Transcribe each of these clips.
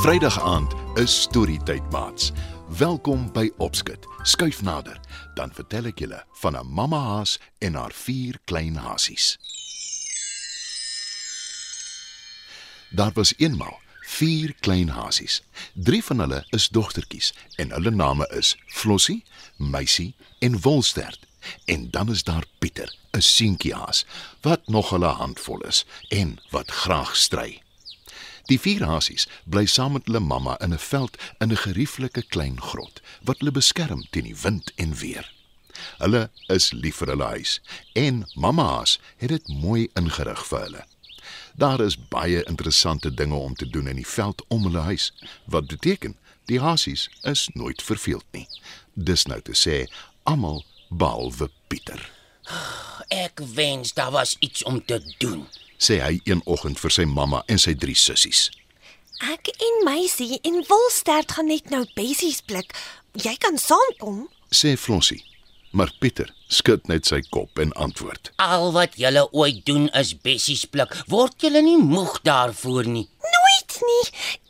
Vrydag aand is storietyd maats. Welkom by Opskit. Skuif nader, dan vertel ek julle van 'n mamma haas en haar vier klein hasies. Daar was eenmal vier klein hasies. Drie van hulle is dogtertjies en hulle name is Flossie, Meisie en Wolstert. En dan is daar Pieter, 'n seentjie haas wat nog 'n handvol is en wat graag stry. Die vier hasies bly saam met hulle mamma in 'n veld in 'n gerieflike klein grot wat hulle beskerm teen die wind en weer. Hulle is lief vir hulle huis en mamma haas het dit mooi ingerig vir hulle. Daar is baie interessante dinge om te doen in die veld om hulle huis, wat beteken die hasies is nooit verveeld nie. Dis nou te sê almal behalwe Pieter. Ek wens daar was iets om te doen. Sê hy een oggend vir sy mamma en sy drie sissies. Ek en Meisie en Wolstert gaan net nou bessies pluk. Jy kan saamkom. Sê Flossie. Maar Pieter skud net sy kop en antwoord. Al wat julle ooit doen is bessies pluk. Word julle nie moeg daarvoor nie? Nooit nie.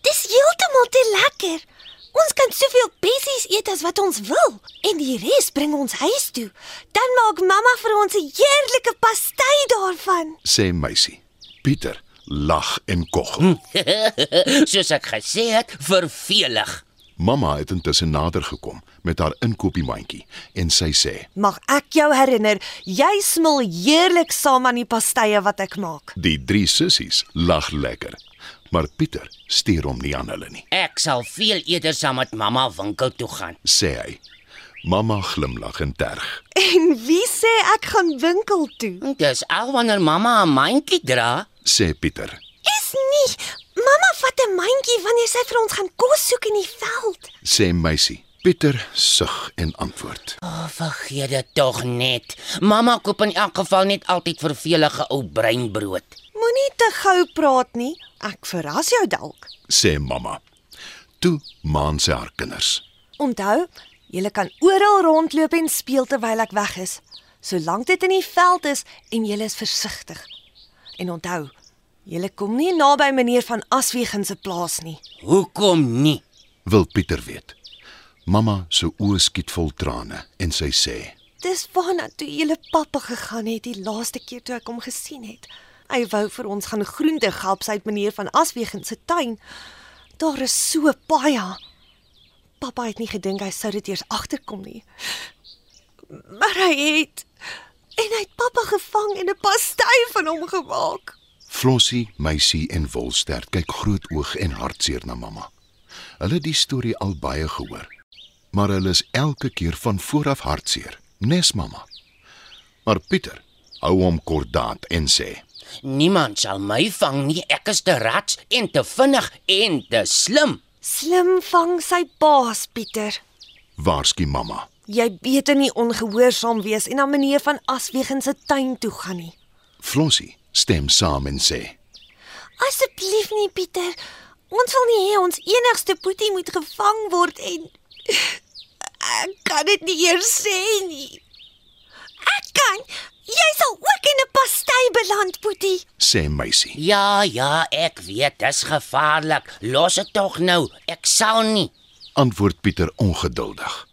Dis heeltemal te lekker. Ons kan soveel bessies eet as wat ons wil en die res bring ons huis toe. Dan maak mamma vir ons 'n heerlike pastei daarvan. sê Meisie. Pieter lag en koggel. Soos ek gesê het, vervelig. Mamma het intussen nader gekom met haar inkopiesmandjie en sy sê: Mag ek jou herinner, jy smil heerlik saam aan die pasteie wat ek maak. "Die drie sissies lag lekker." Maar Pieter steur hom nie aan hulle nie, Ek sal veel eerder saam met mamma winkel toe gaan. sê hy. Mamma glimlag en terg. En wie sê ek gaan winkel toe? Dis al wanneer mamma 'n mandjie dra. Sê Pieter. Is nie. Mamma vat 'n mandjie wanneer sy vir ons gaan kos soek in die veld. Sê Meisie. Pieter sug en antwoord. Oh, vergeet dit tog net. Mamma koop in elk geval net altyd vervelige ou breinbrood. Moenie te gou praat nie. Ek verras jou dalk. Sê mamma. Toe maan sy haar kinders. Onthou, julle kan oral rondloop en speel terwyl ek weg is, solank dit in die veld is en julle is versigtig. En onthou, julle kom nie naby meneer van Aswegen se plaas nie. Hoekom nie? Wil Pieter weet. Mamma se oë skiet vol trane en sy sê: Dis waarna toe julle pappa gegaan het die laaste keer toe ek hom gesien het. Hy wou vir ons gaan groente help uit meneer van Aswegen se tuin. Daar is so baie. Pappa het nie gedink hy sou dit eers agterkom nie. Maar hy het en hy het pappa gevang en 'n pastei van hom gemaak. Flossie, Meisie en Wolstert kyk groot oog en hartseer na mamma. Hulle het die storie al baie gehoor, maar hulle is elke keer van vooraf hartseer, nes mamma. Maar Pieter hou hom kordaat en sê: Niemand sal my vang nie. Ek is te rats en te vinnig en te slim. Slim vang sy baas, Pieter. "Waarsku mamma." Jy beter nie ongehoorsaam wees en na meneer van Aswegen se tuin toe gaan nie. Flossie stem saam en sê: Asseblief nie, Pieter. Ons wil nie hê ons enigste boetie moet gevang word en ek kan dit nie eers sê nie. Ek kan. Jy sal ook in 'n pastei beland, boetie. sê Meisie. Ja, ja, ek weet, dis gevaarlik. Los dit tog nou. Ek sal nie. Antwoord Pieter ongeduldig.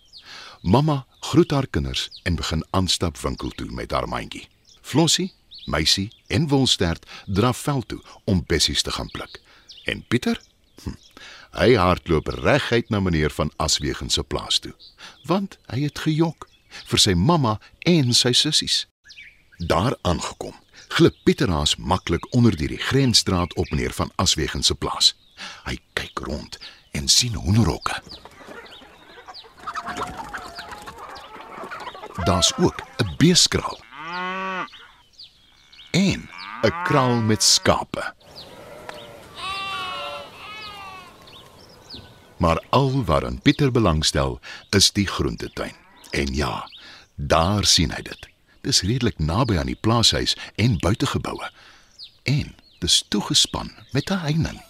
Mamma groet haar kinders en begin aanstap winkel toe met haar mandjie. Flossie, Meisie en Wolstert draf veld toe om bessies te gaan pluk. En Pieter? Hm, hy hardloop reguit na meneer van Aswegen se plaas toe, want hy het gejok vir sy mamma en sy sissies. Daar aangekom, glip Pieter haas maklik onder die grensdraad op meneer van Aswegen se plaas. Hy kyk rond en sien hoenderhokke. Daar's ook 'n beeskraal. En 'n kraal met skape. Maar al waaraan Pieter belangstel, is die groentetuin. En ja, daar sien hy dit. Is redelik naby aan die plaashuis en buitegeboue. En dis toegespan met 'n heining.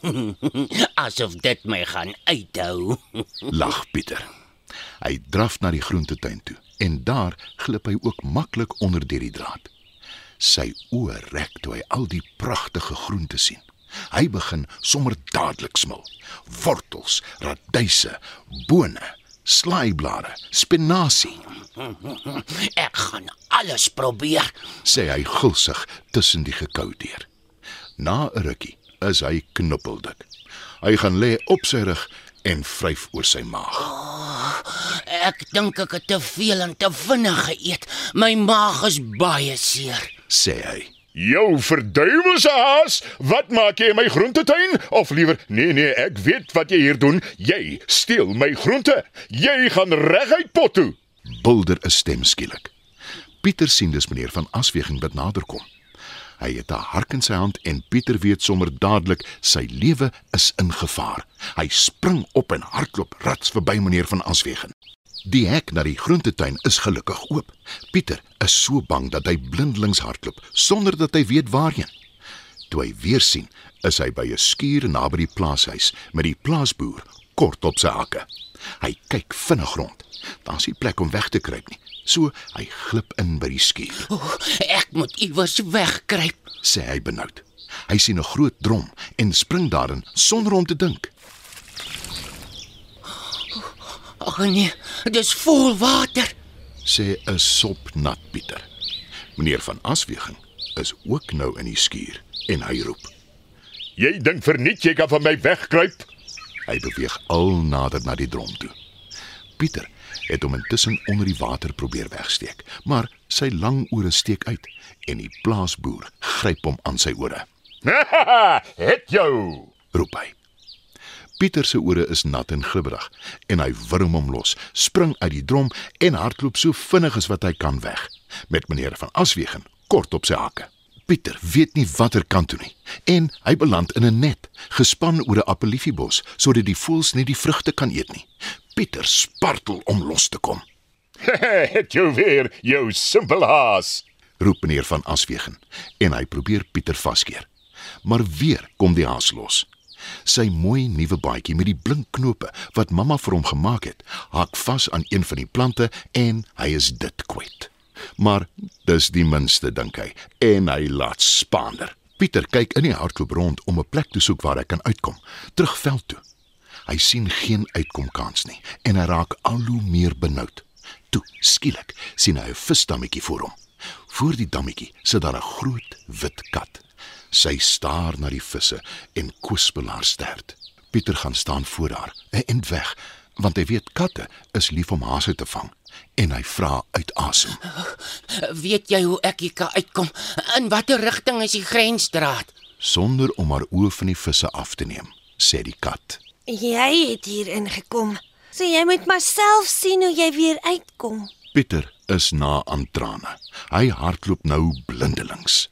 Asof dit my gaan uithou. Lag Pieter. Hy draf na die groentetuin toe en daar glip hy ook maklik onder deur die draad. Sy oë rek toe hy al die pragtige groente sien. Hy begin sommer dadelik smil. Wortels, radyse, bone, slaaiblare, spinasie, Ek gaan alles probeer. sê hy gulsig tussen die gekou deur. Na 'n rukkie is hy knuppeldik. Hy gaan lê op sy rug en vryf oor sy maag. Ek dink ek het te veel en te vinnig geëet. My maag is baie seer. sê hy. Jou verduiwelse haas, wat maak jy in my groentetuin? Of liewer, nee nee, ek weet wat jy hier doen. Jy steel my groente. Jy gaan reguit pot toe. Bulder 'n stem skielik. Pieter sien dis meneer van Asweging wat naderkom. Hy het 'n hark in sy hand en Pieter weet sommer dadelik sy lewe is in gevaar. Hy spring op en hardloop rats verby meneer van Asweging. Die hek na die groentetuin is gelukkig oop. Pieter is so bang dat hy blindelings hardloop sonder dat hy weet waarheen. Toe hy weer sien, is hy by 'n skuur naby die plaashuis met die plaasboer kort op sy hakke. Hy kyk vinnig rond. Daar's nie plek om weg te kruip nie. So hy glip in by die skuur, O, ek moet iewers wegkruip. sê hy benoud. Hy sien 'n groot drom en spring daarin sonder om te dink. Ag nee, dis vol water. Sê 'n sop nat Pieter. Meneer van Asweging is ook nou in die skuur en hy roep. Jy dink verniet jy kan van my wegkruip? Hy beweeg al nader na die drom toe. Pieter het hom intussen onder die water probeer wegsteek, maar sy lang ore steek uit en die plaasboer gryp hom aan sy ore. Het jou. roep hy. Pieter se ore is nat en glibberig en hy wurm hom los, spring uit die drom en hardloop so vinnig as wat hy kan weg met meneer van Aswegen kort op sy hakke. Pieter weet nie watter kant toe nie en hy beland in 'n net gespan oor 'n appeliefibos sodat die voëls nie die vrugte kan eet nie. Pieter spartel om los te kom. Het jou weer, jou simpel haas. roep meneer van Aswegen en hy probeer Pieter vaskeer. Maar weer kom die haas los. Sy mooi nuwe baadjie met die blink knope wat mamma vir hom gemaak het, haak vas aan een van die plante en hy is dit kwyt. Maar dis die minste dink hy en hy laat spaander. Pieter kyk in die hardloop rond om 'n plek te soek waar hy kan uitkom, terug veld toe. Hy sien geen uitkomkans nie en hy raak al hoe meer benoud. Toe, skielik, sien hy 'n visdammetjie voor hom. Voor die dammetjie sit daar 'n groot wit kat. Sy staar na die visse en kwispel haar stert. Pieter gaan staan voor haar, 'n end weg, want hy weet katte is lief om haase te vang en hy vra uit asem. Weet jy hoe ek hier kan uitkom? In watter rigting is die grensdraad? Sonder om haar oë van die visse af te neem, sê die kat. Jy het hier ingekom. So jy moet maar self sien hoe jy weer uitkom. Pieter is na aan trane. Hy hardloop nou blindelings.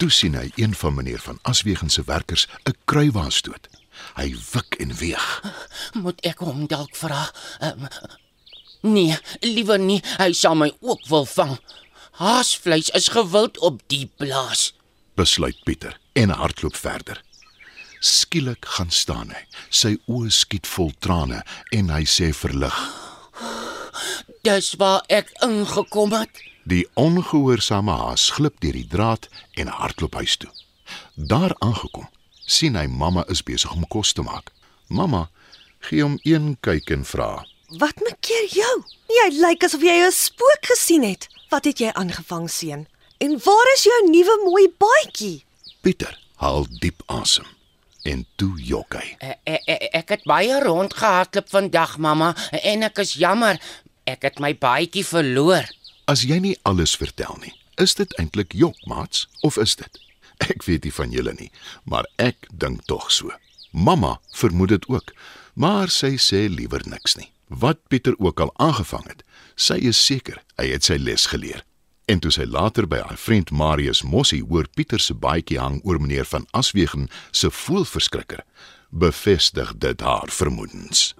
Toe sien hy een van meneer van Aswegen se werkers 'n kruiwaas dood. Hy wik en weeg. Moet ek hom dalk vra? Um, nee, liewer nie. Hy sal my ook wil vang. Haasvleis is gewild op die plaas. besluit Pieter en hardloop verder. Skielik gaan staan hy. Sy oë skiet vol trane en hy sê verlig: Dis waar ek ingekom het. Die ongehoorsame haas glip deur die draad en hardloop huis toe. Daar aangekom, sien hy mamma is besig om kos te maak. Mamma gee hom een kyk en vra: Wat maak keer jou? Jy lyk asof jy 'n spook gesien het. Wat het jy aangevang, seun? En waar is jou nuwe mooi baadjie? "Pieter, haal diep asem." En toe jok hy. Ek, ek, E, ek het baie rondgehardloop vandag, mamma, en ek is jammer. Ek het my baadjie verloor. As jy nie alles vertel nie, is dit eintlik jok, maats, of is dit? Ek weet nie van julle nie, maar ek dink tog so. Mamma vermoed dit ook, maar sy sê liewer niks nie. Wat Pieter ook al aangevang het, sy is seker hy het sy les geleer. En toe sy later by haar vriend Marius Mossie hoor Pieter se baadjie hang oor meneer van Aswegen se voelverskrikker, bevestig dit haar vermoedens.